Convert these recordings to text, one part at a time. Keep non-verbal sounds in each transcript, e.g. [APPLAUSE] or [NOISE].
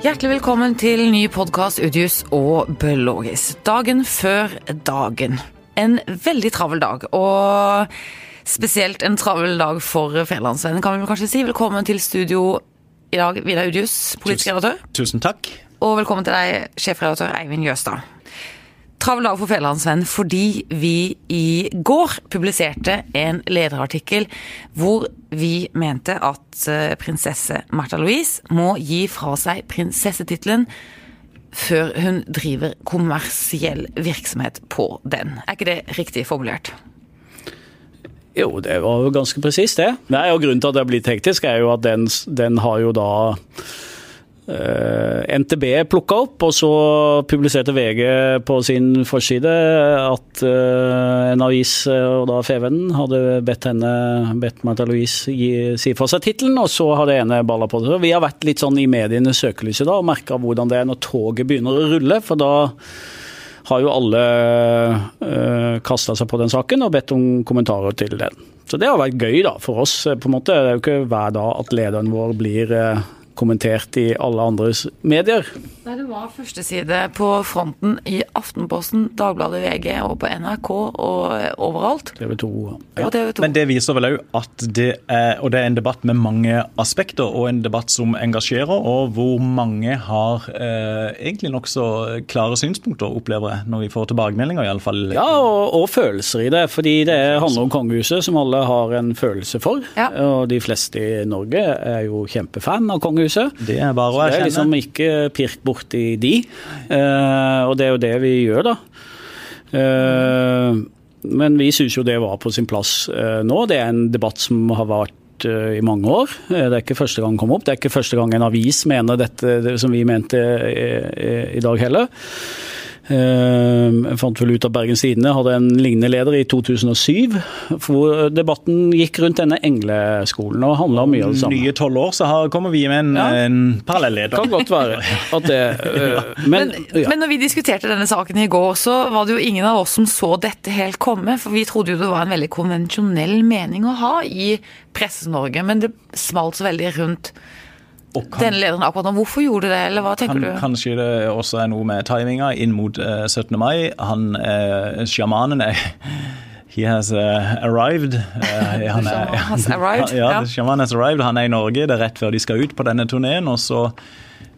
Hjertelig velkommen til ny podkast Udius og Bøllogis. Dagen før dagen. En veldig travel dag, og spesielt en travel dag for Fedrelandsvennen, kan vi kanskje si. Velkommen til studio i dag, Vidar Udius, politisk redaktør. Tusen takk. Og velkommen til deg, sjefredaktør Eivind Jøstad. Travel dag for Federlandsvennen fordi vi i går publiserte en lederartikkel hvor vi mente at eh, prinsesse Märtha Louise må gi fra seg prinsessetittelen før hun driver kommersiell virksomhet på den. Er ikke det riktig formulert? Jo, det var jo ganske presist, det. Nei, og Grunnen til at det har blitt hektisk, er jo at den, den har jo da NTB plukka opp, og så publiserte VG på sin forside at uh, en avis, og da Fevennen, hadde bedt henne, bedt Martha Louise gi, si fra seg tittelen, og så har det ene balla på det. Vi har vært litt sånn i mediene søkelyset da, og merka hvordan det er når toget begynner å rulle, for da har jo alle øh, kasta seg på den saken og bedt om kommentarer til den. Så det har vært gøy da, for oss. på en måte. Det er jo ikke hver dag at lederen vår blir uh, kommentert i alle andres medier. Nei, Det var førsteside på fronten i Aftenposten, Dagbladet, VG og på NRK og overalt. TV 2. Ja. Og TV 2. Men det viser vel òg at det er, og det er en debatt med mange aspekter, og en debatt som engasjerer, og hvor mange har eh, egentlig nokså klare synspunkter, opplever jeg, når vi får tilbakemeldinger, iallfall. Ja, og, og følelser i det. Fordi det handler om kongehuset, som alle har en følelse for. Ja. Og de fleste i Norge er jo kjempefan av kongehuset. Det er bare å erkjenne. det er liksom ikke pirk borti de. Uh, og det er jo det vi gjør, da. Uh, men vi syns jo det var på sin plass uh, nå. Det er en debatt som har vært i mange år. Det er ikke første gang den kom opp. Det er ikke første gang en avis mener dette som vi mente i dag heller. Eh, Jeg fant vel ut av Bergens Tidende hadde en lignende leder i 2007, hvor debatten gikk rundt denne engleskolen og handla mye av det samme. Nye tolv år, så har, kommer vi med en, Ja. en parallelleder. Kan godt være at det [LAUGHS] eh, Men, Men, ja. men når vi diskuterte denne saken i går, så var det jo ingen av oss som så dette helt komme. For vi trodde jo det var en veldig konvensjonell mening å ha i Presse-Norge. Men det smalt så veldig rundt kan- denne lederen akkurat nå. Hvorfor gjorde det, eller hva tenker Kan, du? kanskje det også er noe med timinga inn mot uh, 17. mai. Han uh, sjamanen er He has uh, arrived. Eh, han er, Has arrived, ja, ja. Shaman has arrived. Han er i Norge. Det er rett før de skal ut på denne turneen. Og så,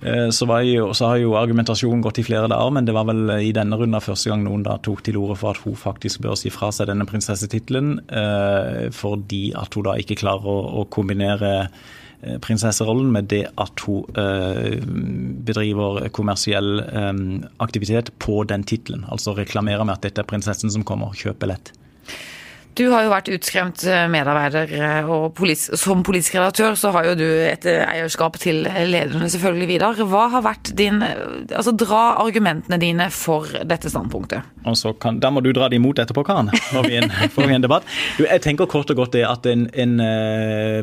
eh, så, var jo, så har jo argumentasjonen gått i flere dager, men det var vel i denne runden første gang noen da tok til orde for at hun faktisk bør si fra seg denne prinsessetittelen, eh, fordi at hun da ikke klarer å, å kombinere eh, prinsesserollen med det at hun eh, bedriver kommersiell eh, aktivitet på den tittelen. Altså reklamerer med at dette er prinsessen som kommer, kjøper billett. Du har jo vært utskremt eh, medarbeider, eh, og polis, som politisk redaktør så har jo du et eh, eierskap til lederne selvfølgelig, Vidar. Hva har vært din Altså, dra argumentene dine for dette standpunktet. Og kan, Da må du dra det imot etterpå, Karen. Får vi en, [LAUGHS] får vi en debatt. Du, jeg tenker kort og godt det at en, en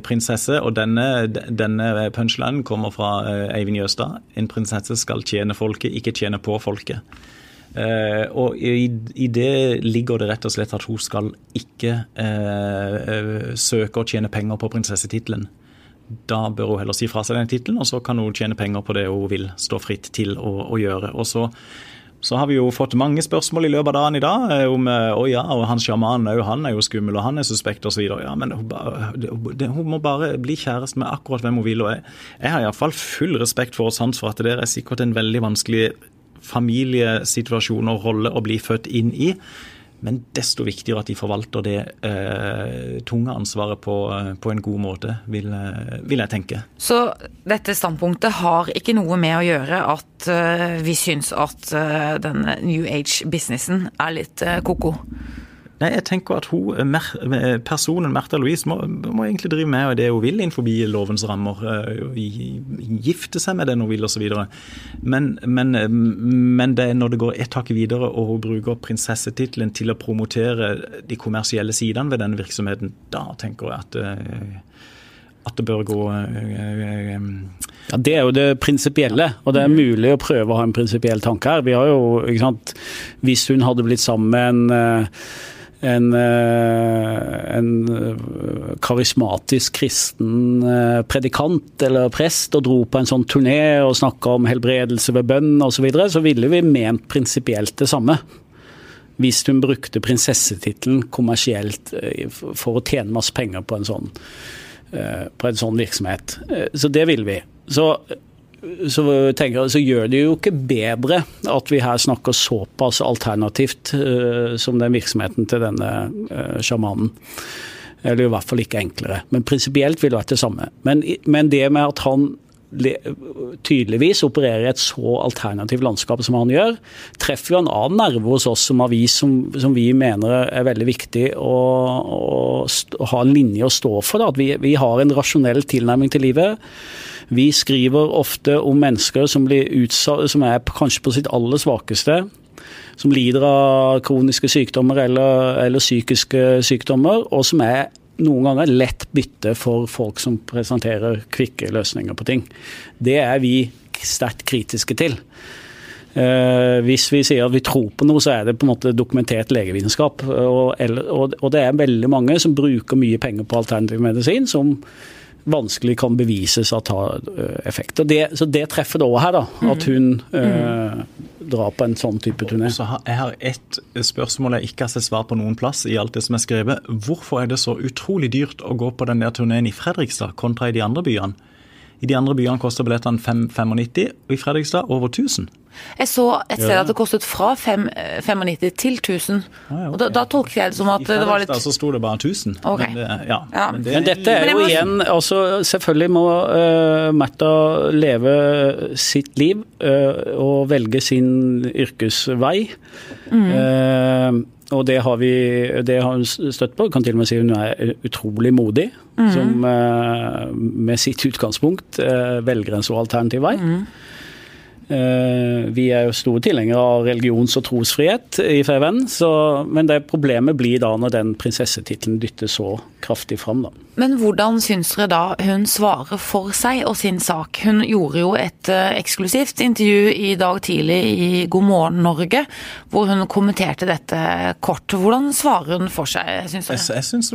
prinsesse, og denne, denne punchlinen kommer fra Eivind Jøstad, en prinsesse skal tjene folket, ikke tjene på folket. Eh, og i, i det ligger det rett og slett at hun skal ikke eh, eh, søke å tjene penger på prinsessetittelen. Da bør hun heller si fra seg den tittelen, og så kan hun tjene penger på det hun vil stå fritt til å, å gjøre. Og så, så har vi jo fått mange spørsmål i løpet av dagen i dag om å ja, og han sjamanen òg, han er jo skummel, og han er suspekt osv. Ja, men hun, hun må bare bli kjæreste med akkurat hvem hun vil. og Jeg, jeg har iallfall full respekt for og sans for at det er sikkert en veldig vanskelig familiesituasjon og rolle å bli født inn i. Men desto viktigere at de forvalter det eh, tunge ansvaret på, eh, på en god måte, vil, eh, vil jeg tenke. Så dette standpunktet har ikke noe med å gjøre at uh, vi syns at uh, den New Age-businessen er litt uh, ko-ko. Nei, jeg tenker at hun, eh, Mer, eh, personen Märtha Louise må, må egentlig drive med det hun vil innenfor lovens rammer. eh, Gifte seg med den hun vil osv. Men, men, men det er når det går ett hakk videre og hun bruker prinsessetittelen til å promotere de kommersielle sidene ved denne virksomheten, da tenker jeg at at det bør gå Ja, Det er jo det prinsipielle, og det er mulig å prøve å ha en prinsipiell tanke her. Vi har jo, ikke sant, Hvis hun hadde blitt sammen med en, en, en, karismatisk kristen predikant eller prest og dro på en sånn turné og snakka om helbredelse ved bønn osv., så, videre, så ville vi ment prinsipielt det samme hvis hun brukte prinsessetittelen kommersielt for å tjene masse penger på en sånn, på en sånn virksomhet. Så det ville vi. Så så, tenker, så, gjør det jo ikke bedre at vi her snakker såpass alternativt uh, som den virksomheten til denne uh, sjamanen. Eller i hvert fall ikke enklere. Men prinsipielt ville det vært det samme. Men, men, det med at han tydeligvis opererer i et så alternativt landskap som han gjør, treffer jo en annen nerve hos oss som avis som, som vi mener er veldig viktig å, å, å ha en linje å stå for. Da. At vi, vi har en rasjonell tilnærming til livet. Vi skriver ofte om mennesker som, blir utsatt, som er kanskje på sitt aller svakeste. Som lider av kroniske sykdommer eller, eller psykiske sykdommer, og som er noen ganger lett bytte for folk som presenterer kvikke løsninger på ting. Det er vi sterkt kritiske til. Uh, hvis vi sier at vi tror på noe, så er det på en måte dokumentert legevitenskap. Og det er veldig mange som bruker mye penger på alternativ medisin, som vanskelig kan bevises at har effekt. Og Det, så det treffer det òg her, da. At hun mm. drar på en sånn type turné. Så jeg har ett spørsmål jeg ikke har sett svar på noen plass i alt det som er skrevet. Hvorfor er det så utrolig dyrt å gå på den der turneen i Fredrikstad kontra i de andre byene? I de andre byene koster billettene 5,95, og i Fredrikstad over 1000. Jeg så et sted at det kostet fra 95 til 1000. Ah, ja, okay. og da, da tolket jeg det som at det var litt I Fredrikstad så sto det bare 1000. Okay. Men, det, ja, ja. Men, det... men, dette er jo igjen altså, Selvfølgelig må uh, Märtha leve sitt liv uh, og velge sin yrkesvei. Mm. Uh, og det har, vi, det har hun støtt på. Jeg kan til og med si hun er utrolig modig. Mm. Som med sitt utgangspunkt velger en så alternativ vei. Mm. Eh, vi er jo store tilhengere av religions- og trosfrihet i FVN, men det problemet blir da når den prinsessetittelen dyttes så kraftig fram. Da. Men hvordan syns dere da hun svarer for seg og sin sak? Hun gjorde jo et uh, eksklusivt intervju i dag tidlig i God morgen Norge, hvor hun kommenterte dette kort. Hvordan svarer hun for seg, syns dere? Jeg, jeg syns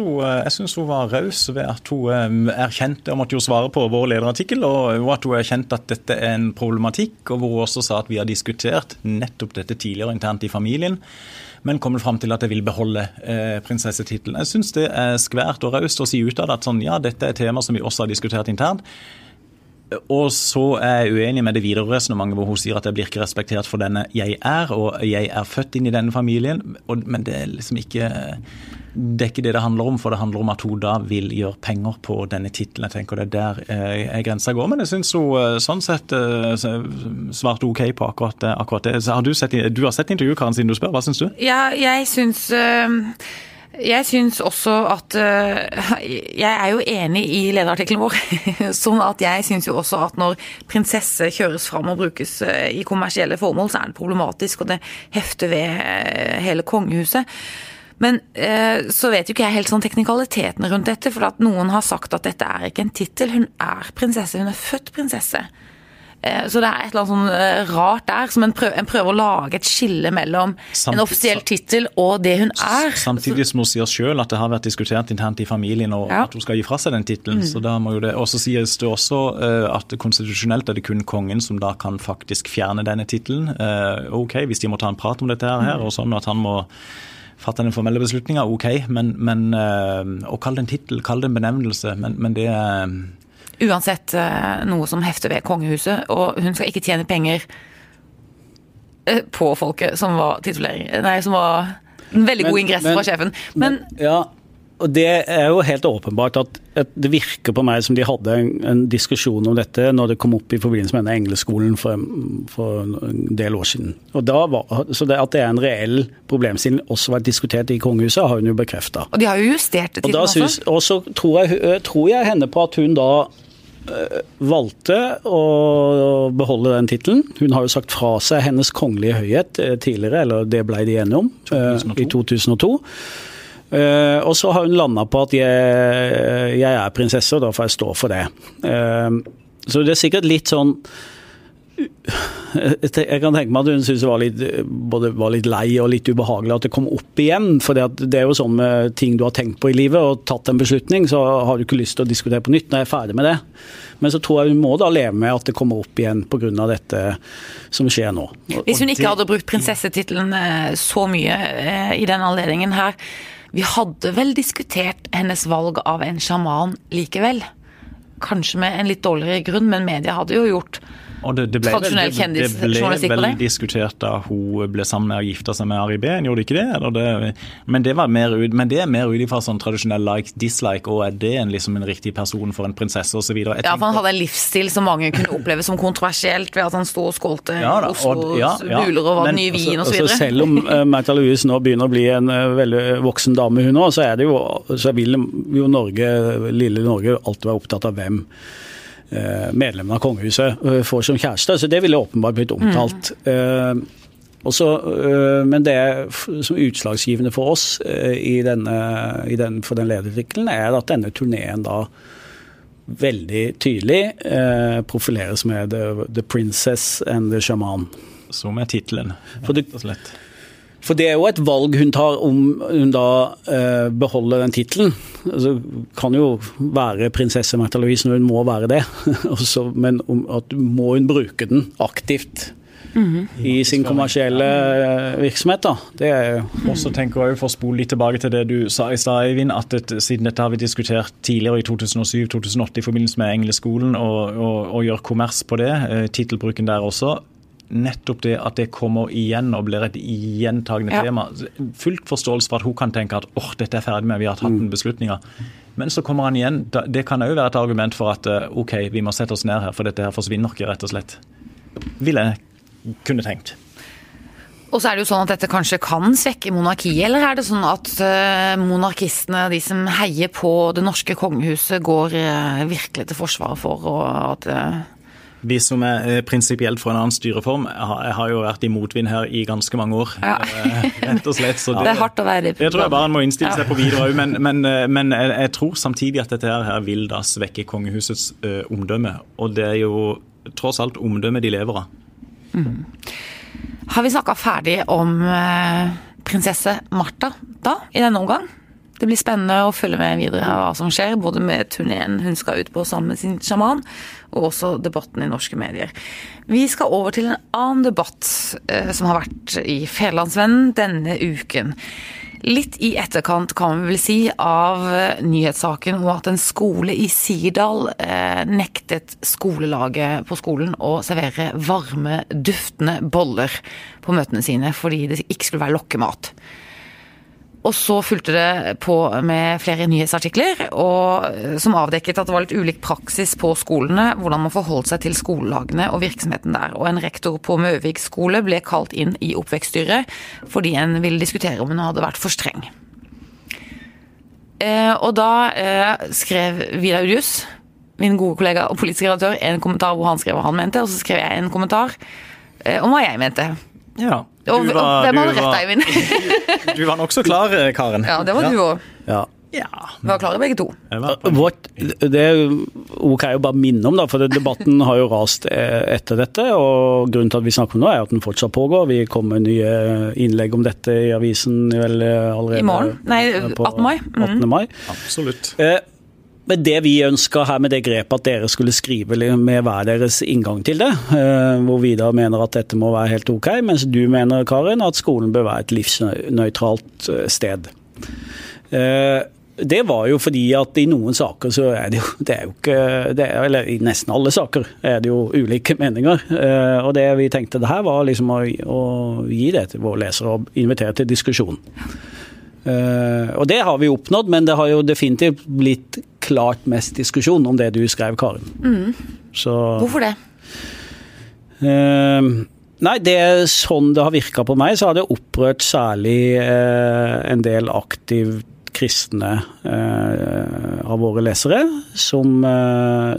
hun, hun, var raus ved at hun erkjente og måtte jo svare på vår lederartikkel, og at hun erkjente at dette er en problematikk. og hvor hun også sa at vi har diskutert nettopp dette tidligere internt i familien, men kommer fram til at jeg vil beholde eh, prinsessetittelen. Jeg syns det er skvært og raust å si ut av det at sånn, ja, dette er et tema som vi også har diskutert internt. Og så er jeg uenig med det videre resonnementet hvor hun sier at jeg blir ikke respektert for denne jeg er, og jeg er født inn i denne familien. Men det er liksom ikke det er ikke det det handler om, for det handler om at hun da vil gjøre penger på denne tittelen. Jeg tenker det er der eh, grensa går. Men jeg syns hun eh, sånn sett eh, svarte OK på akkurat, akkurat det. Har du, sett, du har sett intervjuet, Karen, siden du spør. Hva syns du? Ja, jeg syns øh... Jeg syns også at Jeg er jo enig i lederartikkelen vår. [LAUGHS] Sånn at jeg syns jo også at når prinsesse kjøres fram og brukes i kommersielle formål, så er det problematisk, og det hefter ved hele kongehuset. Men eh, så vet jo ikke jeg helt sånn teknikaliteten rundt dette, for at noen har sagt at dette er ikke en tittel. Hun er prinsesse, hun er født prinsesse. Eh, så det er et eller annet sånn eh, rart der, som en prøver, en prøver å lage et skille mellom Samtidig, en offisiell tittel og det hun er. Samtidig som hun sier sjøl at det har vært diskutert internt i familien og ja. at hun skal gi fra seg den tittelen. Mm. Så da må jo det, Og så sies det også uh, at konstitusjonelt er det kun kongen som da kan faktisk fjerne denne tittelen. Ok, hvis de må ta en prat om dette her, mm. og sånn at han må fatte den formelle beslutninga, OK. Men, men å kalle det en tittel, kalle det en benevnelse, men, men det er Uansett eh, noe som hefter ved kongehuset, og hun skal ikke tjene penger eh, på folket som var titulering Nei, som var en veldig god ingress fra sjefen. Men, men ja, og Det er jo helt åpenbart at, det virker på meg som de hadde en, en, diskusjon om dette når det kom opp i forbindelse med denne engleskolen for, for en del år siden. Og da var, så det At det er en reell problemstilling også vært diskutert i kongehuset, har hun jo bekrefta. Og de har jo justert det til og synes, Og så tror jeg, tror jeg henne på at hun da øh, valgte å beholde den tittelen. Hun har jo sagt fra seg hennes kongelige høyhet øh, tidligere, eller det ble de enige om, 2002. i 2002. Uh, og så har hun landa på at jeg, jeg, er prinsesse, og da får jeg stå for det. Uh, så det er sikkert litt sånn jeg kan tenke meg at hun syntes det var litt, både var litt lei og litt ubehagelig at det kom opp igjen. For det er jo sånn med ting du har tenkt på i livet og tatt en beslutning, så har du ikke lyst til å diskutere på nytt når jeg er ferdig med det. Men så tror jeg hun må da leve med at det kommer opp igjen pga. dette som skjer nå. Hvis hun ikke hadde brukt prinsessetittelen eh, så mye eh, i den anledningen her, vi hadde vel diskutert hennes valg av en sjaman likevel? Kanskje med en litt dårligere grunn, men media hadde jo gjort og det, det ble, tradisjonell kjendisjournalistikk på det? Det ble vel diskutert da hun ble sammen med og gifta seg med Ari Behn, gjorde det ikke det? det? Men, det var mer ut, men det er mer ut ifra sånn tradisjonell like-dislike, og er det en, liksom en riktig person for en prinsesse osv.? Ja, for han hadde en livsstil som mange kunne oppleve som kontroversielt, ved at han sto og skålte ja, Oslos ja, ja, buler og var ny vin osv. Selv om [LAUGHS] uh, Märtha Louise nå begynner å bli en uh, veldig voksen dame, hun òg, så, så vil jo Norge, lille Norge alltid være opptatt av hvem Eh, medlemmene av kongehuset eh, får som kjæreste. Så det ville åpenbart blitt omtalt. Mm. Også, men det som er utslagsgivende for oss i denne, i den, for den lederartikkelen, er at denne turneen da veldig tydelig eh, profileres med the, the, Princess and the Shaman. Som er tittelen, rett og slett. For det er jo et valg hun tar om hun da eh, beholder den tittelen. Altså, kan jo være prinsesse Märtha Louise når hun må være det, [LAUGHS] Også, men om, at må hun bruke den aktivt. Mm -hmm. i sin kommersielle eh, virksomhet. da. Det er Og så tenker jeg For å spole litt tilbake til det du sa i stad, Eivind, at det, siden dette har vi diskutert tidligere i 2007-2008 i forbindelse med Engleskolen, og, og, og gjør kommers på det, eh, tittelbruken der også, nettopp det at det kommer igjen og blir et gjentagende ja. tema. Fullt forståelse for at hun kan tenke at åh, dette er ferdig med, vi har tatt en mm. beslutning. Men så kommer han igjen. Det kan òg være et argument for at eh, OK, vi må sette oss ned her, for dette her forsvinner ikke, rett og slett. Vil jeg kunne tenkt. Og så er det jo sånn at dette kanskje kan svekke monarkiet, eller er det sånn at uh, monarkistene, de som heier på det norske kongehuset, går uh, virkelig til forsvaret for at vi som er eh, prinsipielt for en annen styreform, jeg har jo vært i motvind her i ganske mange år. Ja. Eh, rett og slett. Så det, [LAUGHS] det, er hardt å være i. Det tror jeg bare en må innstille seg på videre òg. Men, [LAUGHS] men, eh, men, jeg tror samtidig at dette her vil da svekke kongehusets ø, omdømme. Og det er jo tross alt omdømmet de lever av. Mm. Har vi snakka ferdig om prinsesse Martha da, i denne omgang? Det blir spennende å følge med videre av hva som skjer, både med turneen hun skal ut på sammen med sin sjaman, og også debatten i norske medier. Vi skal over til en annen debatt eh, som har vært i Federlandsvennen denne uken. Litt i etterkant, kan vi vel si, av nyhetssaken om at en skole i Sirdal eh, nektet skolelaget på skolen å servere varme, duftende boller på møtene sine fordi det ikke skulle være lokkemat. Og så fulgte det på med flere nyhetsartikler og, eh, som avdekket at det var litt ulik praksis på skolene, hvordan man forholdt seg til skolelagene og virksomheten der. Og en rektor på Møvik skole ble kalt inn i oppvekststyret fordi en ville diskutere om hun hadde vært for streng. Eh, og da eh, skrev Vidar Udius, min gode kollega og politisk redaktør, en kommentar hvor han skrev hva han mente, og så skrev jeg en kommentar om hva jeg mente. Ja. [LAUGHS] Du var, og hvem hadde rett, Eivind? du var nokså klar, Karen. Ja, det var du òg. Ja. Ja. Vi var klare begge to. What, det er ok å bare minne om, da, for debatten har jo rast eh, etter dette. og Grunnen til at vi snakker om nå, er at den fortsatt pågår. Vi kommer med nye innlegg om dette i avisen vel eh, allerede I morgen? Nei, 18. mai. Mm. 18. mai. Absolutt. Eh, men det vi ønska her med det grepet at dere skulle skrive med hver deres inngang til det, eh, hvor Vidar mener at dette må være helt ok, mens du mener Karin, at skolen bør være et livsnøytralt eh, sted. Eh, det var jo fordi at i noen saker så er det jo, [LAUGHS] det er jo ikke er, Eller i nesten alle saker er det jo ulike [LAUGHS] meninger. Og det vi tenkte det her var liksom å, å gi det til våre lesere og invitere til diskusjon. Og det har vi oppnådd, men det har jo definitivt blitt klart mest diskusjon om det du skrev, Karin. Mm. Så, Hvorfor det? Eh, nei, det er sånn det har virka på meg, så har det opprørt særlig eh, en del aktivt kristne av våre lesere, som,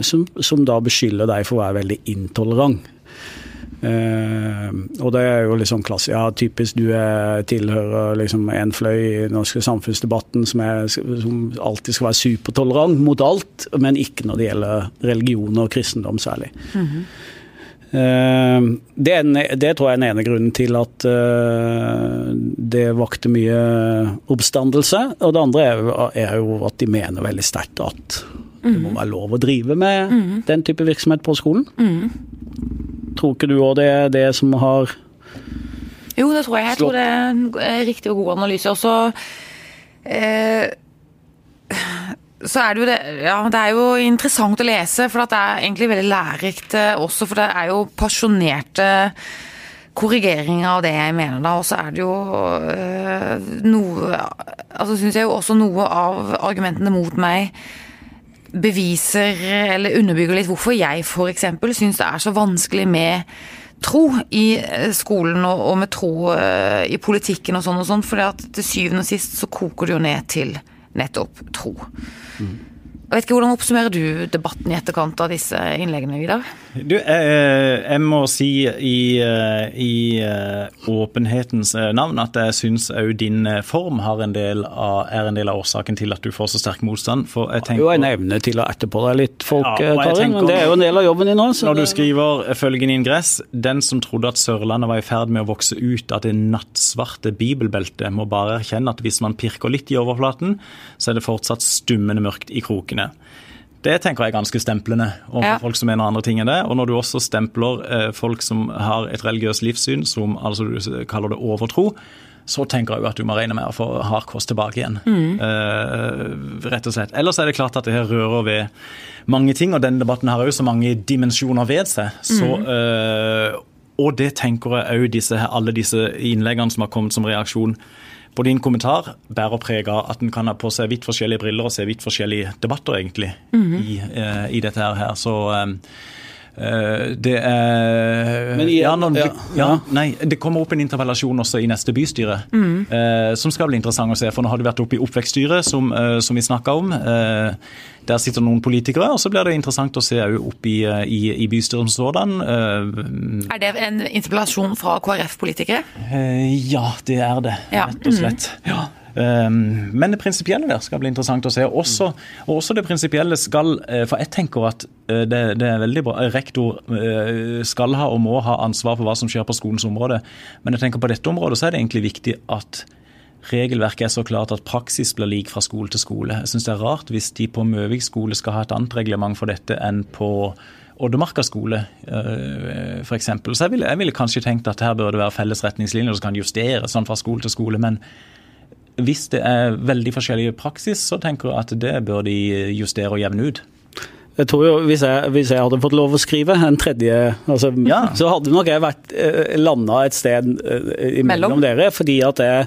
som, som da beskylder deg for å være veldig intolerant. Uh, og det er jo liksom klasse, ja, typisk du er, tilhører liksom en fløy i den norske samfunnsdebatten som, er, som, alltid skal være supertolerant mot alt, men ikke når det gjelder religion og kristendom særlig. Mm -hmm. Eh, det, en, det, tror jeg er den ene grunnen til at uh, det vakte mye oppstandelse. Og det andre er er jo at de mener veldig sterkt at mm. det må være lov å drive med mm. den type virksomhet på skolen. Tror ikke du òg det er det som har slått Jo, det tror jeg. Jeg tror det er en riktig og god analyse. Og så eh, så er det jo det Ja, det er jo interessant å lese, for det er egentlig veldig lærerikt eh, også, for det er jo pasjonerte korrigeringer av det jeg mener da, og så er det jo øh, noe Altså syns jeg jo også noe av argumentene mot meg beviser eller underbygger litt hvorfor jeg f.eks. syns det er så vanskelig med tro i eh, skolen og, og med tro uh, i politikken og sånn og sånn, for til syvende og sist så koker det jo ned til nettopp tro. Mm. Jeg vet ikke, Hvordan oppsummerer du debatten i etterkant av disse innleggene? Vidar? Du, jeg, jeg, må si i, i eh, åpenhetens eh, navn at jeg syns òg din eh, form en av, er en del av årsaken til at du får så sterk motstand. For jeg tenker, jo en evne til å etterpå deg litt folk, ja, Karin. Men det er jo en del av jobben din nå. Når du skriver følgende ingress Den som trodde at Sørlandet var i ferd med å vokse ut av det nattsvarte bibelbeltet, må bare erkjenne at hvis man pirker litt i overflaten, så er det fortsatt stummende mørkt i krokene. Det tenker jeg er ganske stemplende overfor ja. folk som mener andre ting enn det. Og når du også stempler eh, folk som har et religiøst livssyn, som altså du kaller det overtro, så tenker jeg jo at du må regne med å få hardkost tilbake igjen. Mm. Eh, rett og slett. Ellers er det klart at det her rører ved mange ting, og denne debatten har jo så mange dimensjoner ved seg. Så, mm. uh, og det tenker jeg òg alle disse innleggene som har kommet som reaksjon på din kommentar bærer preg av at en kan ha på seg vidt forskjellige briller og se vidt forskjellige debatter, egentlig, mm -hmm. i, eh, i, dette her. Så uh, det er Men, ja, når, ja, ja, Nei, det kommer opp en interpellasjon også i neste bystyre, mm. eh, som skal bli interessant å se. For nå har det vært oppe i oppvekststyret, som, som vi snakka om. Der sitter noen politikere, og så blir det interessant å se opp i, i, i bystyret som sådan. Eh, er det en interpellasjon fra KrF-politikere? Eh, ja, det er det, ja. rett og slett. Mm. Ja. Um, men det prinsipielle der skal bli interessant å se. Også, og også det prinsipielle skal For jeg tenker at det, det, er veldig bra. Rektor skal ha og må ha ansvar for hva som skjer på skolens område. Men jeg tenker på dette området så er det egentlig viktig at regelverket er så klart at praksis blir lik fra skole til skole. Jeg syns det er rart hvis de på Møvik skole skal ha et annet reglement for dette enn på Oddemarka skole eh, f.eks. Så jeg jeg ville, kanskje tenkt at her bør det være felles retningslinjer som kan justeres sånn fra skole til skole. Men hvis det er veldig forskjellig praksis, så tenker jeg at det bør de justere og jevne ut. Jeg tror jo, hvis jeg, hvis jeg, hadde fått lov å skrive en tredje, altså, ja. [LAUGHS] så hadde nok jeg vært eh, landa et sted imellom mellom dere. fordi at jeg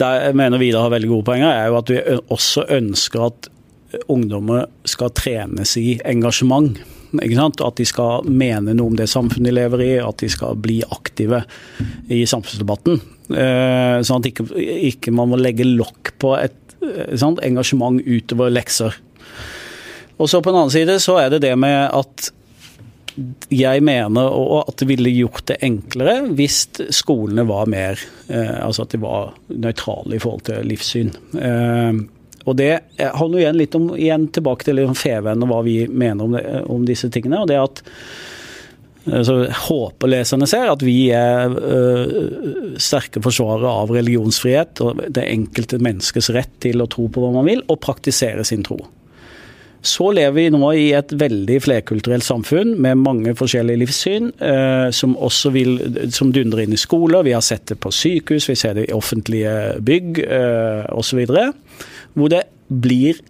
det jeg mener Vidar har veldig gode poenger, er jo at vi også ønsker at ungdommer skal trenes i engasjement. At de skal mene noe om det samfunnet de lever i, at de skal bli aktive i samfunnsdebatten. Eh, sånn at ikke, ikke man må legge lokk på et eh, sant, engasjement utover lekser. Og så På den annen side så er det det med at jeg mener at det ville gjort det enklere hvis skolene var mer eh, Altså at de var nøytrale i forhold til livssyn. Eh, og det handler igjen litt om, igjen tilbake til liksom Feven og hva vi mener om, det, om disse tingene. og det at eh, så håper leserne ser at vi er ø, sterke forsvarere av religionsfrihet og det enkelte menneskes rett til å tro på hva man vil, og praktisere sin tro. Så lever vi nå i et veldig flerkulturelt samfunn med mange forskjellige livssyn, ø, som også vil, som dundrer inn i skoler. Vi har sett det på sykehus, vi ser det i offentlige bygg eh, osv. Hvor det blir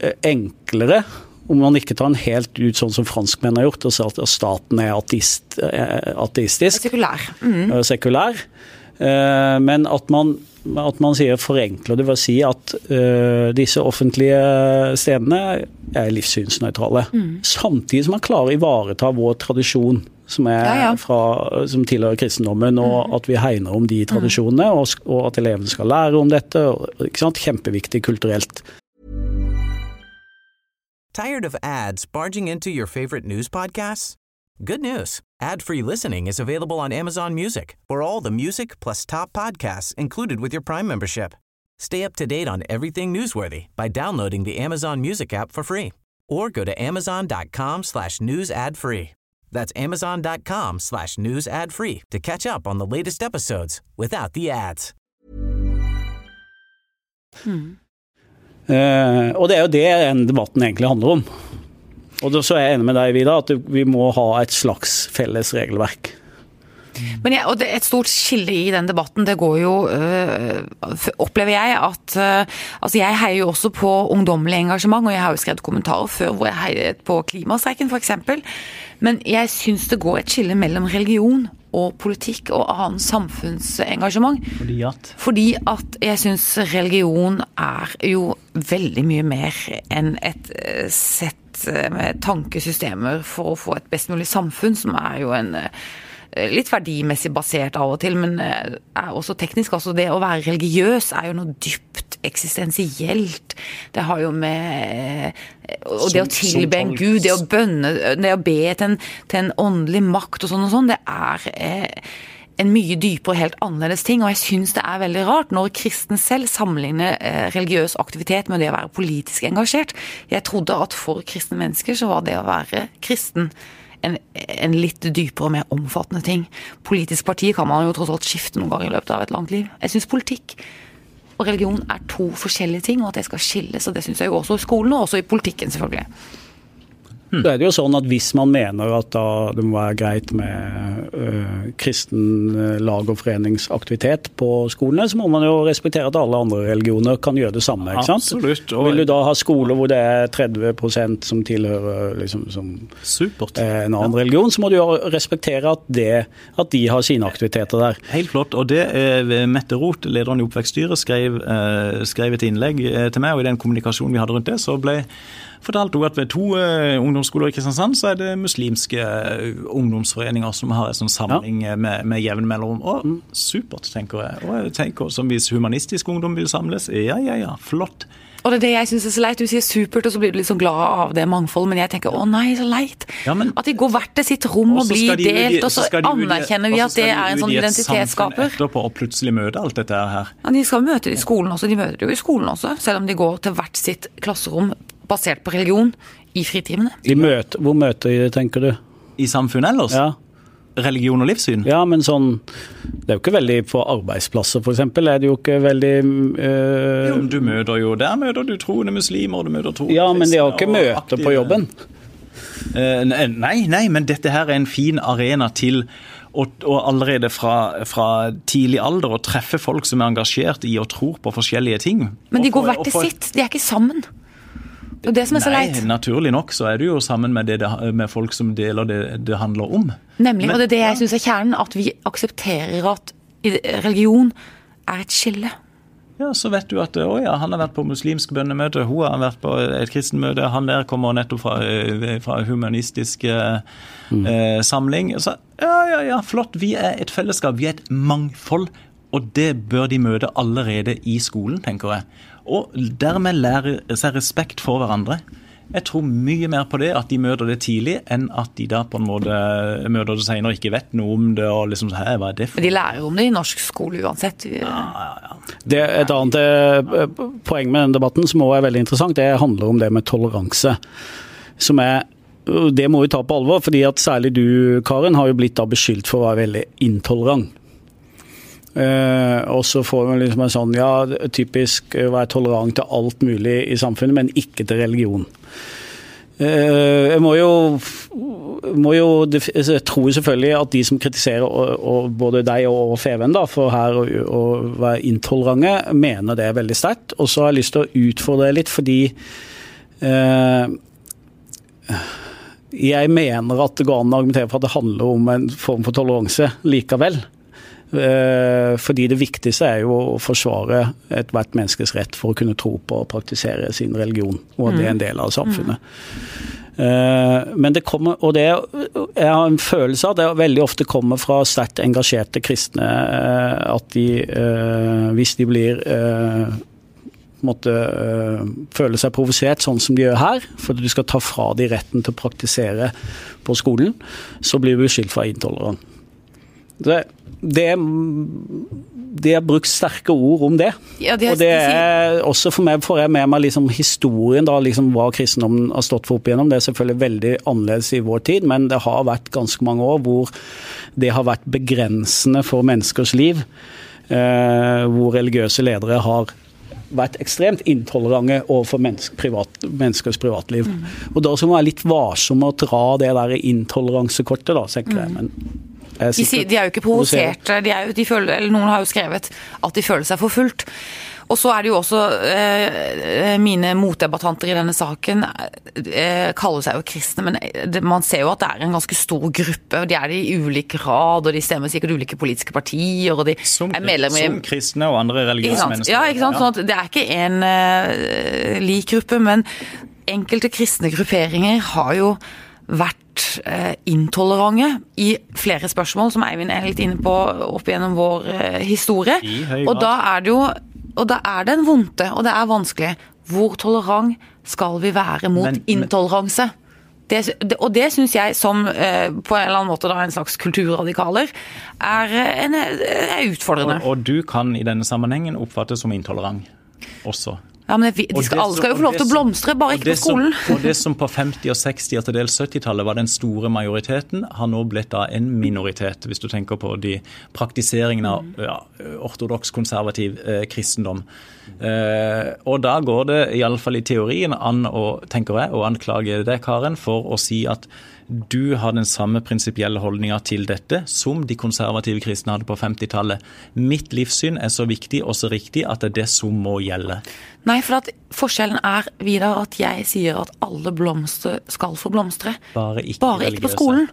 eh, enklere om man ikke tar den helt ut sånn som franskmenn har gjort, og sier at staten er ateist, eh, ateistisk. Sekulær. Mm. Sekulær. Eh, men at man, at man sier forenkler, det vil si at uh, disse offentlige stedene er livssynsnøytrale. Mm. Samtidig som man klarer å ivareta vår tradisjon som, ja, ja. Fra, som tilhører kristendommen, og mm. at vi hegner om de tradisjonene, og, og at elevene skal lære om dette. Og, Kjempeviktig kulturelt. Tired of ads barging into your favorite news podcasts? Good news. Ad-free listening is available on Amazon Music for all the music plus top podcasts included with your Prime membership. Stay up to date on everything newsworthy by downloading the Amazon Music app for free or go to amazon.com That's amazon.com slash news ad free to catch up on the latest episodes without the ads. Eh, og det er jo det den debatten egentlig handler om. Og så er jeg enig med deg, Vida, at vi må ha et slags felles regelverk. Men jeg, og det, Et stort skille i den debatten, det går jo øh, Opplever jeg at øh, Altså, jeg heier jo også på ungdommelig engasjement, og jeg har jo skrevet kommentarer før hvor jeg heiet på klimastreiken, f.eks. Men jeg syns det går et skille mellom religion og politikk og annet samfunnsengasjement. Fordi at Fordi at jeg syns religion er jo veldig mye mer enn et eh, sett eh, med tankesystemer for å få et best mulig samfunn, som er jo en eh, litt verdimessig basert av og til, men eh, er også teknisk. Altså det å være religiøs er jo noe dypt eksistensielt. Det har jo med eh, Og det å Som- tilbe en gud, det å bønne, det å be til en, til en åndelig makt og sånn og sånn, det er eh, en mye dypere og helt annerledes ting. Og jeg syns det er veldig rart når kristen selv sammenligner religiøs aktivitet med det å være politisk engasjert. Jeg trodde at for kristne mennesker så var det å være kristen en, en litt dypere og mer omfattende ting. Politisk parti kan man jo tross alt skifte noen ganger i løpet av et langt liv. Jeg syns politikk og religion er to forskjellige ting, og at det skal skilles. Og det syns jeg jo også i skolen, og også i politikken, selvfølgelig. Så er det jo sånn at Hvis man mener at da det må være greit med øh, kristen øh, lag- og foreningsaktivitet på skolene, så må man jo respektere at alle andre religioner kan gjøre det samme. ikke sant? Absolutt, og- Vil du da ha skoler hvor det er 30 som tilhører liksom, som eh, en annen religion, så må du jo respektere at, det, at de har sine aktiviteter der. Helt flott. Og det eh, Mette Roth, lederen i Oppvekststyret, skrev, eh, skrev et innlegg eh, til meg, og i den kommunikasjonen vi hadde rundt det, så ble fortalt hun at ved to eh, ungdomsskoler i Kristiansand så er det muslimske eh, ungdomsforeninger som har en sånn samling ja. med, med jevn mellomrom. Og supert, tenker jeg. Og jeg tenker som hvis humanistisk ungdom vil samles, ja ja ja, flott. Og det er det jeg syns er så leit. Du sier supert, og så blir du litt sånn glad av det mangfoldet, men jeg tenker å nei, så leit. Ja, men- at de går hvert til sitt rom og blir de delt, og så så de anerkjenner vi at det de er en sånn identitetsskaper. etterpå og plutselig møte alt dette her. Ja, De skal møte det i skolen også, de møter det jo i skolen også, selv om de går til hvert sitt klasserom basert på religion i fritimene. De møter, hvor møter de tenker du? I samfunnet ellers. Ja. Religion og livssyn. Ja, men sånn Det er jo ikke veldig på arbeidsplasser, f.eks. Er det jo ikke veldig øh, Jo, Du møter jo Der møter du troende muslimer, du møter troende Ja, men de har ikke møter på jobben. Eh, nei, nei, men dette her er en fin arena til å, å allerede fra, fra tidlig alder å treffe folk som er engasjert i og tror på forskjellige ting. Men de går hvert til sitt, de er ikke sammen. Det er det som er så Nei, leit. naturlig nok så er du jo sammen med, det, det- med folk som deler det det handler om. Nemlig, Men- og det er det jeg syns er kjernen, at vi aksepterer at religion er et skille. Ja, Så vet du at å ja, han har vært på muslimsk bønnemøte, hun har vært på et kristenmøte, han der kommer nettopp fra, eh, fra humanistisk mm. eh, samling. Så, ja, ja, ja, flott. Vi er et fellesskap, vi er et mangfold. Og det bør de møte allerede i skolen, tenker jeg. Og dermed lære seg respekt for hverandre. Jeg tror mye mer på det, at de møter det tidlig, enn at de da på en måte møter det senere og ikke vet noe om det. og liksom, hva er det for Men de lærer jo om det i norsk skole uansett. Det er Et annet eh, poeng med denne debatten som også er veldig interessant, det handler om det med toleranse. Som er Det må vi ta på alvor, fordi at særlig du, Karen, har jo blitt da beskyldt for å være veldig intolerant. Eh, og så får man liksom en sånn ja, typisk eh, være tolerant til alt mulig i samfunnet, men ikke til religion. Eh, jeg må jo, må jo altså, Jeg tror selvfølgelig at de som kritiserer og, og både deg og Feven da, for her å, være intolerante, mener det er veldig sterkt. Og så har jeg lyst til å utfordre deg litt, fordi jeg mener at det går an å argumentere for at det handler om en form for toleranse likevel. Eh, Fordi det viktigste er jo å forsvare ethvert menneskes rett for å kunne tro på og praktisere sin religion, og at det er en del av samfunnet. Eh, Men det kommer, og det jeg har en følelse av det veldig ofte kommer fra sterkt engasjerte kristne, eh, at de, hvis de blir måtte øh, føle seg provosert, sånn som de gjør her, fordi du skal ta fra de retten til å praktisere på skolen, så blir du beskyldt for intolerant. Det, det, de har brukt sterke ord om det. Ja, de har- og det er også for meg får jeg med meg liksom historien, da, liksom hva kristendommen har stått for opp igjennom. Det er selvfølgelig veldig annerledes i vår tid, men det har vært ganske mange år hvor det har vært begrensende for menneskers liv. Eh, hvor religiøse ledere har vært ekstremt intolerante overfor menneske, privat, menneskers privatliv. Mm. Og da skal man være litt varsom med å dra det der intoleransekortet, da, tenker jeg. Men jeg er Mm. De, sikkert de er jo ikke provoserte. De er jo, de føler, eller noen har jo skrevet at de føler seg forfulgt. Og så er det jo også eh, Mine motdebattanter i denne saken eh, kaller seg jo kristne, men det, man ser jo at det er en ganske stor gruppe. og De er det i ulik grad, og de stemmer sikkert ulike politiske partier. og de Som, er medlemmer som kristne og andre ikke religiøse sant? mennesker. Ja, ikke sant? Sånn at det er ikke en eh, lik gruppe, men enkelte kristne grupperinger har jo vært eh, intolerante i flere spørsmål, som Eivind er litt inne på opp gjennom vår eh, historie. Og da er det jo og da er det en vondte, og det er vanskelig. Hvor tolerant skal vi være mot Men- men- intoleranse? Det, det, og det syns jeg, som eh, på en eller annen måte da, en slags kulturradikaler, er, en, er utfordrende. Og, og du kan i denne sammenhengen oppfattes som intolerant også. Ja, men det, de skal, det alle skal jo få lov til å blomstre, bare ikke på skolen. Som, og det som på 50-, og 60- og til dels 70-tallet var den store majoriteten, har nå blitt da en minoritet, hvis du tenker på de praktiseringene av Mm. ja, ortodoks konservativ eh, kristendom. Eh, og da går det iallfall i teorien an å, tenker jeg, å anklage deg, Karen, for å si at du har den samme prinsipielle holdninga til dette som de konservative kristne hadde på 50-tallet. Mitt livssyn er så viktig og så riktig at det er det som må gjelde. Nei, for at forskjellen er, Vidar, at jeg sier at alle blomster skal få blomstre. Bare ikke Bare ikke på skolen.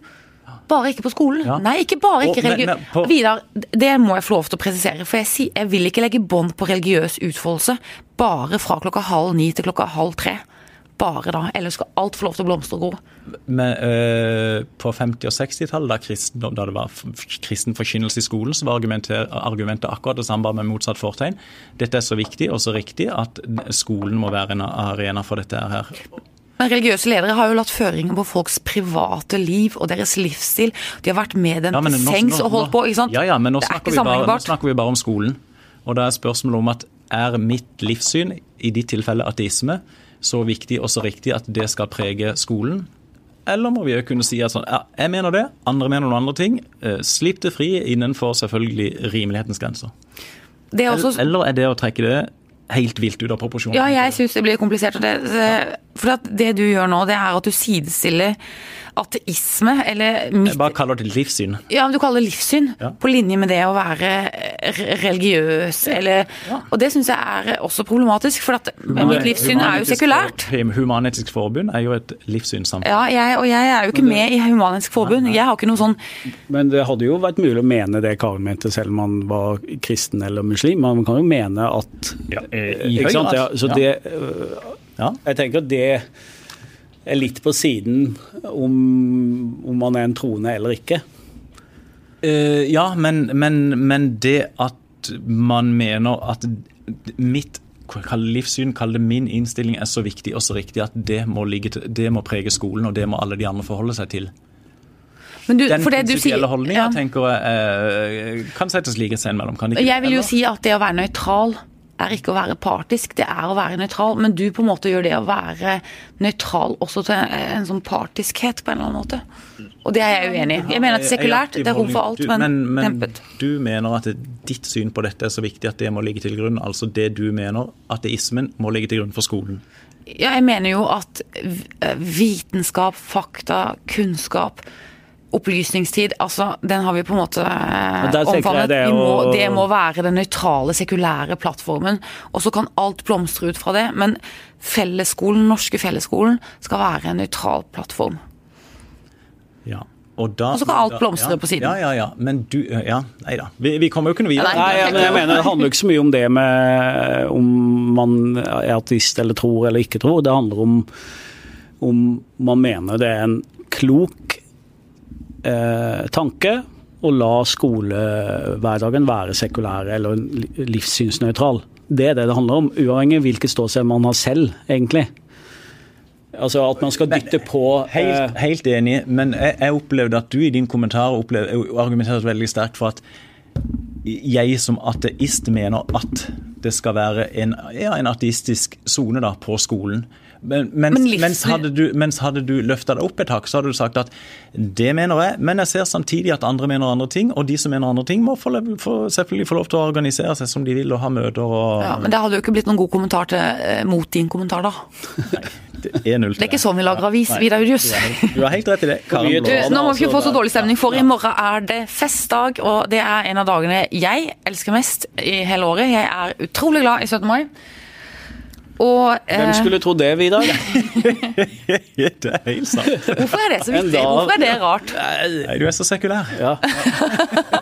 Bare ikke på skolen. Ja. Nei, ikke bare ikke religiøs. på- Vidar, det må jeg få lov til å presisere, for jeg, si, jeg vil ikke legge bånd på religiøs utfoldelse bare fra klokka halv ni til klokka halv tre. Bare da. Ellers skal alt få lov til å blomstre og gro. Men, øh, på 50- og 60-tallet, da, da det var kristen forkynnelse i skolen, så var argumentet, argumentet akkurat det samme, bare med motsatt fortegn. Dette er så viktig og så riktig at skolen må være en arena for dette her. Men religiøse ledere har jo latt føringer på folks private liv og deres livsstil. De har vært med dem Ja, til sengs og holdt på, ikke sant? Ja, ja, men nå er snakker, bare, nå snakker vi bare om skolen. Og da er spørsmålet om at er mitt livssyn, i ditt tilfelle ateisme, så viktig og så riktig at det skal prege skolen? Eller må vi jo kunne si at sånn, ja, jeg mener det, andre mener noen andre ting. Eh, Slipp det fri innenfor selvfølgelig rimelighetens grenser. Det er også Eller er det å trekke det helt vilt ut av proporsjonen? Ja, jeg syns det blir komplisert. og det, for at det du gjør nå, det er at du sidestiller ateisme, eller mitt Jeg bare kaller det livssyn. Ja, men du kaller det livssyn, Ja. på linje med det å være religiøs, eller Og det syns jeg er også problematisk, for at mitt livssyn er jo sekulært. Human-Etisk Forbund er jo et livssynssamfunn. Ja, jeg, og jeg er jo ikke med i Human-Etisk Forbund. Jeg har ikke noe sånn Men det hadde jo vært mulig å mene det Karen mente, selv om man var kristen eller muslim. Man kan jo mene at Ja, i, i Ikke høy sant? grad. Ja, så Ja. det Ja. Jeg tenker at det er litt på siden om, om man er en troende eller ikke. Uh, ja, men, men, men det at man mener at mitt kall livssyn, kall det min innstilling, er så viktig og så riktig at det må, ligge til, det må prege skolen, og det må alle de andre forholde seg til. men du, Den for det du prinsipielle holdninga ja. tenker jeg eh, kan settes likhetstegn mellom. kan det ikke? Jeg vil jo Eller? si at det å være nøytral er ikke å være partisk, det er å være nøytral. Men du på en måte gjør det å være nøytral også til en sånn partiskhet på en eller annen måte. Og det er jeg uenig i. Jeg mener at sekulært, det er rom for alt, men men, men dempet. du mener at ditt syn på dette er så viktig at det må ligge til grunn. Altså det du mener, ateismen, må ligge til grunn for skolen. Ja, jeg mener jo at vitenskap, fakta, kunnskap Opplysningstid, altså den har vi på en måte eh, omfavnet. det og... må, det må være den nøytrale, sekulære plattformen. Og så kan alt blomstre ut fra det, men fellesskolen, norske fellesskolen skal være en nøytral plattform. Ja. Og, da, Og så kan alt blomstre ja, på siden. Ja, ja, ja. Men du Ja, nei da. Vi, vi kommer jo ikke noe videre. Ja, Nei, ja, men jeg mener Det handler ikke så mye om det med om man er artist eller tror eller ikke tror. Det handler om om man mener det er en klok eh, tanke å la skolehverdagen være sekulær eller livssynsnøytral. Det er det det handler om, uavhengig av hvilket ståsted man har selv, egentlig. Altså at man skal dytte på eh, Helt, helt enig, men jeg, jeg opplevde at du i din kommentar opplevde, argumenterte veldig sterkt for at jeg som ateist mener at det skal være en, ja, en artistisk sone på skolen. Men, mens, Men mens, hadde du, mens hadde du løfta deg opp et hakk, så hadde du sagt at det mener jeg, men jeg ser samtidig at andre mener andre ting, og de som mener andre ting, må få, få, selvfølgelig få lov til å organisere seg som de vil og ha møter og Ja, men det hadde jo ikke blitt noen god kommentar til, eh, mot din kommentar, da. Null [LAUGHS] Det er ikke sånn vi lager avis, Vidar Julius. Du har helt rett i det. Du, nå må vi ikke få så dårlig stemning, for i morgen er det festdag, og det er en av dagene jeg elsker mest i hele året. Jeg er utrolig glad i 17. mai. Og Hvem eh, skulle tro det, Vidar? [LAUGHS] Det er helt sant. hvorfor er det så viktig? Hvorfor er det rart? Nei, du er så sekulær. Ja. [LAUGHS]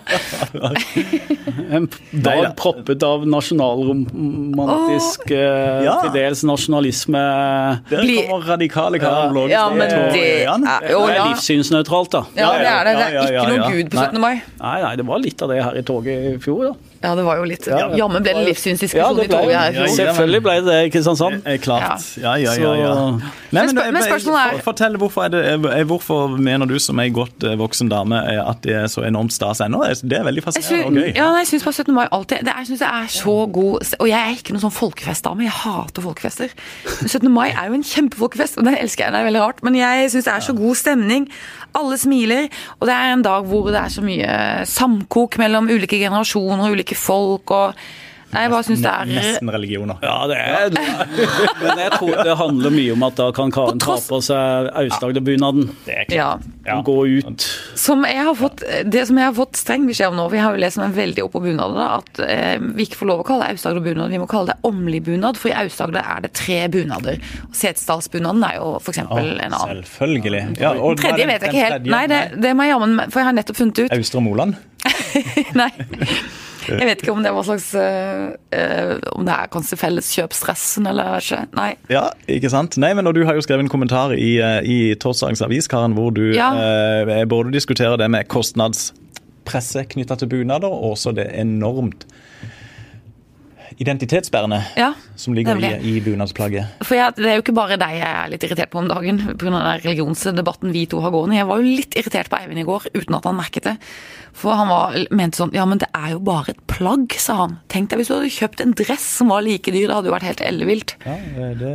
En dag proppet av nasjonalromantisk, oh, Ja. til dels nasjonalisme. Der kommer radikale Blågestad. Ja, men det er Det jo er ja. livssynsnøytralt, da. Ja, det er det. Det er ikke noe gud på 17. mai. Nei, nei, det var litt av det her i toget i fjor, da. Ja, det var jo litt Ja. Jammen ble det livssynsdiskusjon ja, i toget her Ja, Selvfølgelig ble det Kristiansand. Sånn. Eh, Klart. Ja, ja, ja. ja. Nei, Men spør- men spørsmålet er- Fortell, hvorfor, er det, hvorfor mener du som ei godt voksen dame at det er så enormt stas ennå? Det er veldig fascinerende og gøy. ja, jeg syns bare 17. mai alltid det, Jeg synes det er så god Og jeg er ikke noen sånn folkefestdame. Jeg hater folkefester. 17. mai er jo en kjempefolkefest, og den elsker jeg. Det er veldig rart. Men jeg syns det er så god stemning. Alle smiler. Og det er en dag hvor det er så mye samkok mellom ulike generasjoner og ulike folk. og Nei, jeg bare syns det er Nesten religioner. Ja, det er Men jeg tror det handler mye om at da kan Karen På ta på seg Aust-Agder-bunaden. Det er Ja. Ja. Gå ut. Som jeg har fått, det som jeg har fått streng beskjed om nå, vi har jo lest meg veldig opp på bunader, at eh, vi ikke får lov å kalle det Aust-Agder-bunad, vi må kalle det Åmli-bunad, for i Aust-Agder er det tre bunader. Og Setesdalsbunaden er jo f.eks. Oh, en annen. Selvfølgelig. Ja, og tredje vet jeg ikke helt. Nei, det, det må jeg jammen For jeg har nettopp funnet ut. Austre Moland? [LAUGHS] Nei. Jeg vet ikke om det var slags eh, Om det er kanskje felleskjøpsstressen, eller jeg vet ikke. Nei. Ja, ikke sant? Nei, men Du har jo skrevet en kommentar i, eh, i torsdagens avis, Karen, hvor du Ja. eh, både diskuterer det med kostnadspresset knytta til bunader, og også det enormt identitetsbærende Ja, som ligger i, i bunadsplagget. For jeg, Det er jo ikke bare deg jeg er litt irritert på om dagen pga. religionsdebatten vi to har gående. Jeg var jo litt irritert på Eivind i går uten at han merket det. For han var, mente sånn Ja, men det er jo bare et plagg, sa han. Tenk deg hvis du hadde kjøpt en dress som var like dyr, det hadde jo vært helt ellevilt. Ja,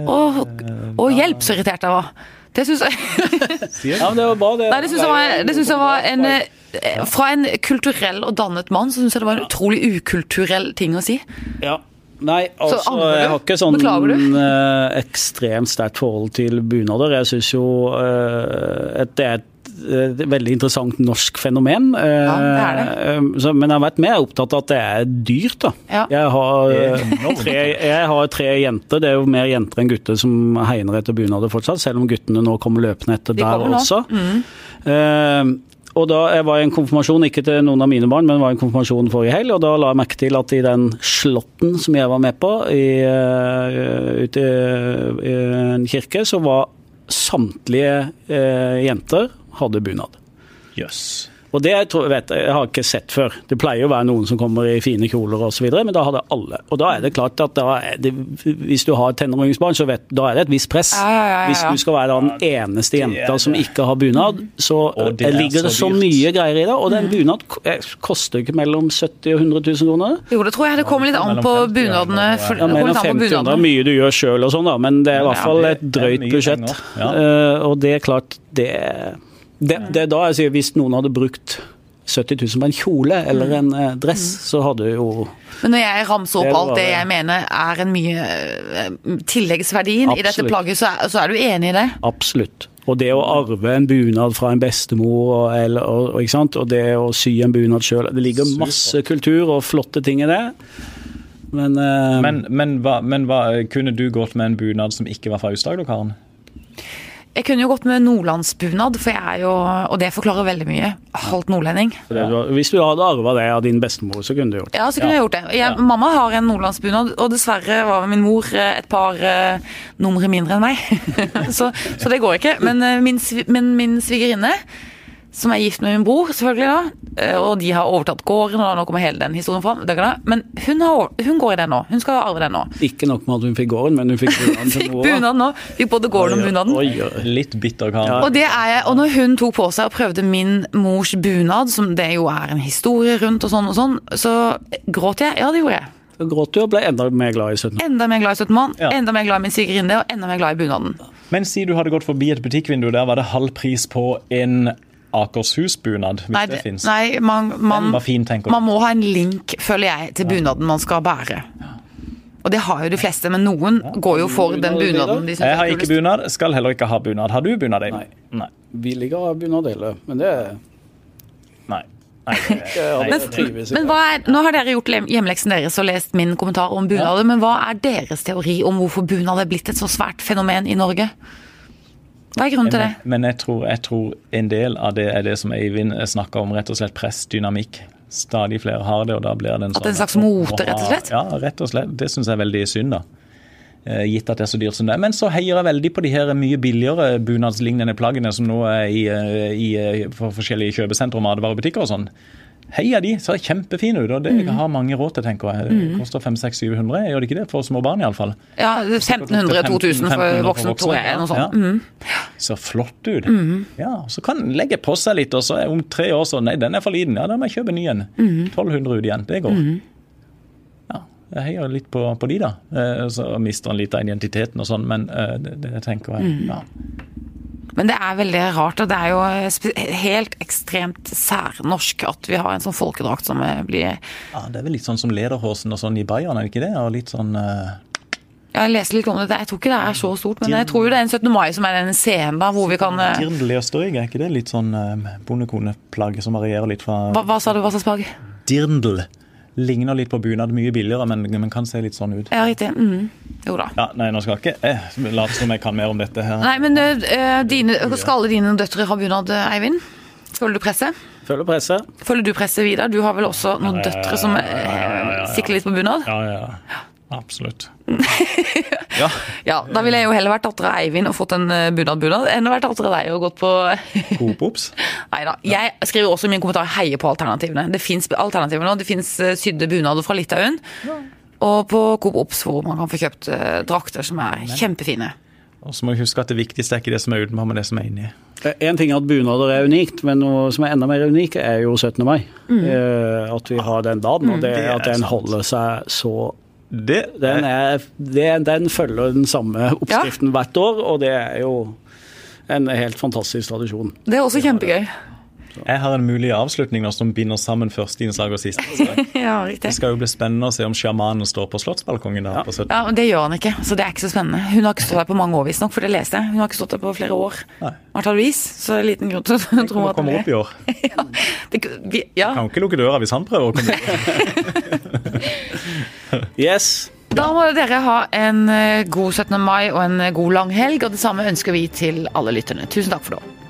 og, Å, å, hjelp, så irritert jeg var. Det syns jeg Ja, det var bra, det. Nei, det syns jeg var, det synes jeg var en eh, Fra en kulturell og dannet mann, så syns jeg det var en utrolig ukulturell ting å si. Ja. Nei, altså, jeg har ikke sånn eh, ekstremt sterkt forhold til bunader. Jeg syns jo eh, at det er et veldig interessant norsk fenomen. eh, Ja, det er det. så, men jeg har vært mer opptatt av at det er dyrt, da. Ja. Jeg, har, tre, jeg har tre jenter. Det er jo mer jenter enn gutter som hegner etter bunader fortsatt, selv om guttene nå kommer løpende etter De der kommer nå. også. Eh, og da Jeg var i en konfirmasjon, ikke til noen av mine barn, men var i en konfirmasjon forrige helg, og da la jeg merke til at i den slåtten som jeg var med på i, eh, ute i, i en kirke, så var samtlige eh, jenter hadde bunad. Jøss. Og det jeg tror, vet jeg, jeg har ikke sett før. Det pleier å være noen som kommer i fine kjoler osv., men da har det alle. Og da er det klart at da er det, hvis du har et tenåringsbarn, så vet, da er det et visst press. Ja, ja, ja, ja. Hvis du skal være den eneste jenta som ikke har bunad, så det er ligger det så så mye greier i det. Og den bunad eh, koster ikke mellom 70 og 100 000 kroner. Jo, det tror jeg. Det kommer litt an på Mellom 50 og bunadene. ja. for- Ja, mellom litt an 50 og 100 mye du gjør sjøl og sånn, da, men det er i hvert fall et er drøyt budsjett. Eh, og det er klart, det, det, det er da jeg sier hvis noen hadde brukt 70 000 på en kjole eller Mm. en eh, dress, så hadde jo Men når jeg ramser opp det alt det jeg mener er en mye tilleggsverdien tilleggsverdien i dette plagget, så er, så er du enig i det? Absolutt. Og det å arve en bunad fra en bestemor, og, eller, og, og, ikke sant? og det å sy en bunad sjøl Det ligger masse kultur og flotte ting i det. Men, uh, Men, men, hva, men hva, kunne du gått med en bunad som ikke var fra Aust-Agder, Karen? Jeg kunne jo gått med nordlandsbunad, for jeg er jo Og det forklarer veldig mye. Halvt nordlending. hvis du hadde arva det av din bestemor, så kunne du gjort det. Ja, så kunne jeg gjort det. Jeg, Mamma har en nordlandsbunad, og dessverre var min mor eh, et par uh, numre mindre enn meg. [LAUGHS] så, så det går ikke. Men, uh, min, min, min svigerinne som er gift med min bror, selvfølgelig da. eh, Og de har overtatt gården, og nå kommer hele den historien fram. det. Men hun, har, hun går i den nå. Hun skal arve den nå. Ikke nok med at hun fikk gården, men hun fikk [LAUGHS] bunaden til Fikk bunad nå. Fikk både gården og bunaden. Oi, oi. Litt bitter kar. Ja. Og det er jeg, og når hun tok på seg og prøvde min mors bunad, som det jo er en historie rundt og sånn og sånn, så gråt jeg. Ja, det gjorde jeg. Så gråt du og ble enda mer glad i 17. Enda mer glad i 17. mann, Ja. enda mer glad i min svigerinne og enda mer glad i bunaden. Men si du hadde gått forbi et butikkvindu, der var det halv pris på en Akershus-bunad, hvis Nei, det det- fins. nei man, man, fin, man må ha en link, føler jeg, til bunaden man skal bære. Og det har jo de fleste, men noen går jo for den bunaden de Jeg har er ikke bunad, skal heller ikke ha bunad. Har du bunad? Eivind? Nei. Vi ligger av bunad hele, men det Nei. Nei. det- nei, Men, men hva er, nå har dere gjort hjemmeleksen deres og lest min kommentar om bunader, men hva er deres teori om hvorfor bunad er blitt et så svært fenomen i Norge? Hva er grunnen til det? Men jeg tror, jeg tror en del av det er det som Eivind snakka om, rett og slett pressdynamikk. Stadig flere har det, og da blir det en At det er en sånn slags mote, rett og slett? Ja, rett og slett. Det syns jeg er veldig synd, da. Eh, Gitt at det er så dyrt som det er. Men så heier jeg veldig på de her mye billigere bunadslignende plaggene som nå er i, eh, i eh, for forskjellige kjøpesentre og matvarebutikker og sånn. Heier de, ser kjempefine ut, og det Mm. har mange råd til, tenker jeg. Det koster 500-700, gjør det ikke det? For små barn, iallfall. Ja, 1500-2000 for voksne, tror jeg. Noe sånt. Ja. Mhm. Ser flott ut. Ja, Så kan den legge på seg litt, og så om tre år så Nei, den er for liten. Ja, da må jeg kjøpe ny en. 1200 ut igjen. Det går. Ja, jeg heier litt på, på de, da. Eh, Så mister en litt av identiteten og sånn, men eh, det, det tenker jeg. Ja. Men det er veldig rart, og det er jo helt ekstremt særnorsk at vi har en sånn folkedrakt som eh, blir ja, Det er vel litt sånn som Lederhosen og sånn i Bayern, er det ikke det? Og litt sånn eh, Jeg leste litt om det, jeg tror ikke det er så stort, men jeg tror jo det er en 17. mai som er den scenen da, hvor vi kan eh, Dirndl i Østerrike, er ikke det litt sånn eh, bondekoneplagg som varierer litt fra hva, hva sa du, hva slags plagg? Dirndl. Ligner litt på bunad, mye billigere, men, men kan se litt sånn ut. Ja, riktig. Mm. Jo da. Ja, Nei, nå skal ikke eh, late som jeg kan mer om dette her. Nei, men eh, dine, skal alle dine døtre ha bunad, Eivind? Føler du presset? Føler presset. Føler du presset, Vidar? Du har vel også noen døtre som eh, sikler litt på bunad? Ja, ja, ja. Absolutt. [LAUGHS] ja. Ja, da ville jeg jo heller vært datter av Eivind og fått en eh, bunad-bunad, enn å vært datter av deg og gått på [LAUGHS] Coop-ops. Nei da. Jeg skriver også i min kommentar heier på alternativene. Det fins alternativer nå. Det fins sydde bunader fra Litauen. Og på Coop Ops hvor man kan få kjøpt eh, drakter som er kjempefine. Og så må vi huske at det viktigste er ikke det som er utenpå, men det som er inni. En ting er at bunader er unikt, men noe som er enda mer unikt, er jo 17. mai. Mm. At vi har den dagen, og det, Det er at den holder seg så Det, Den, er, det, den følger den samme oppskriften hvert år, og det er jo en helt fantastisk tradisjon. Det er også kjempegøy. Jeg har en mulig avslutning nå som binder sammen første innslag og siste. [LAUGHS] Ja, riktig. Det skal jo bli spennende å se om sjamanen står på slottsbalkongen der på Ja, men Det gjør han ikke, så det er ikke så spennende. Hun har ikke stått der på mange år, visstnok, for det leste jeg. Hun har ikke stått der på flere år. Nei. Martha Louise, så det er liten grunn til å tro Kommer at kommer opp i år. [LAUGHS] ja, det, vi, ja. Kan ikke lukke døra hvis han prøver å komme opp. [LAUGHS] Yes. Da må dere ha en eh, god 17. mai og en god god langhelg, og det samme ønsker vi til alle lytterne. Tusen takk for nå.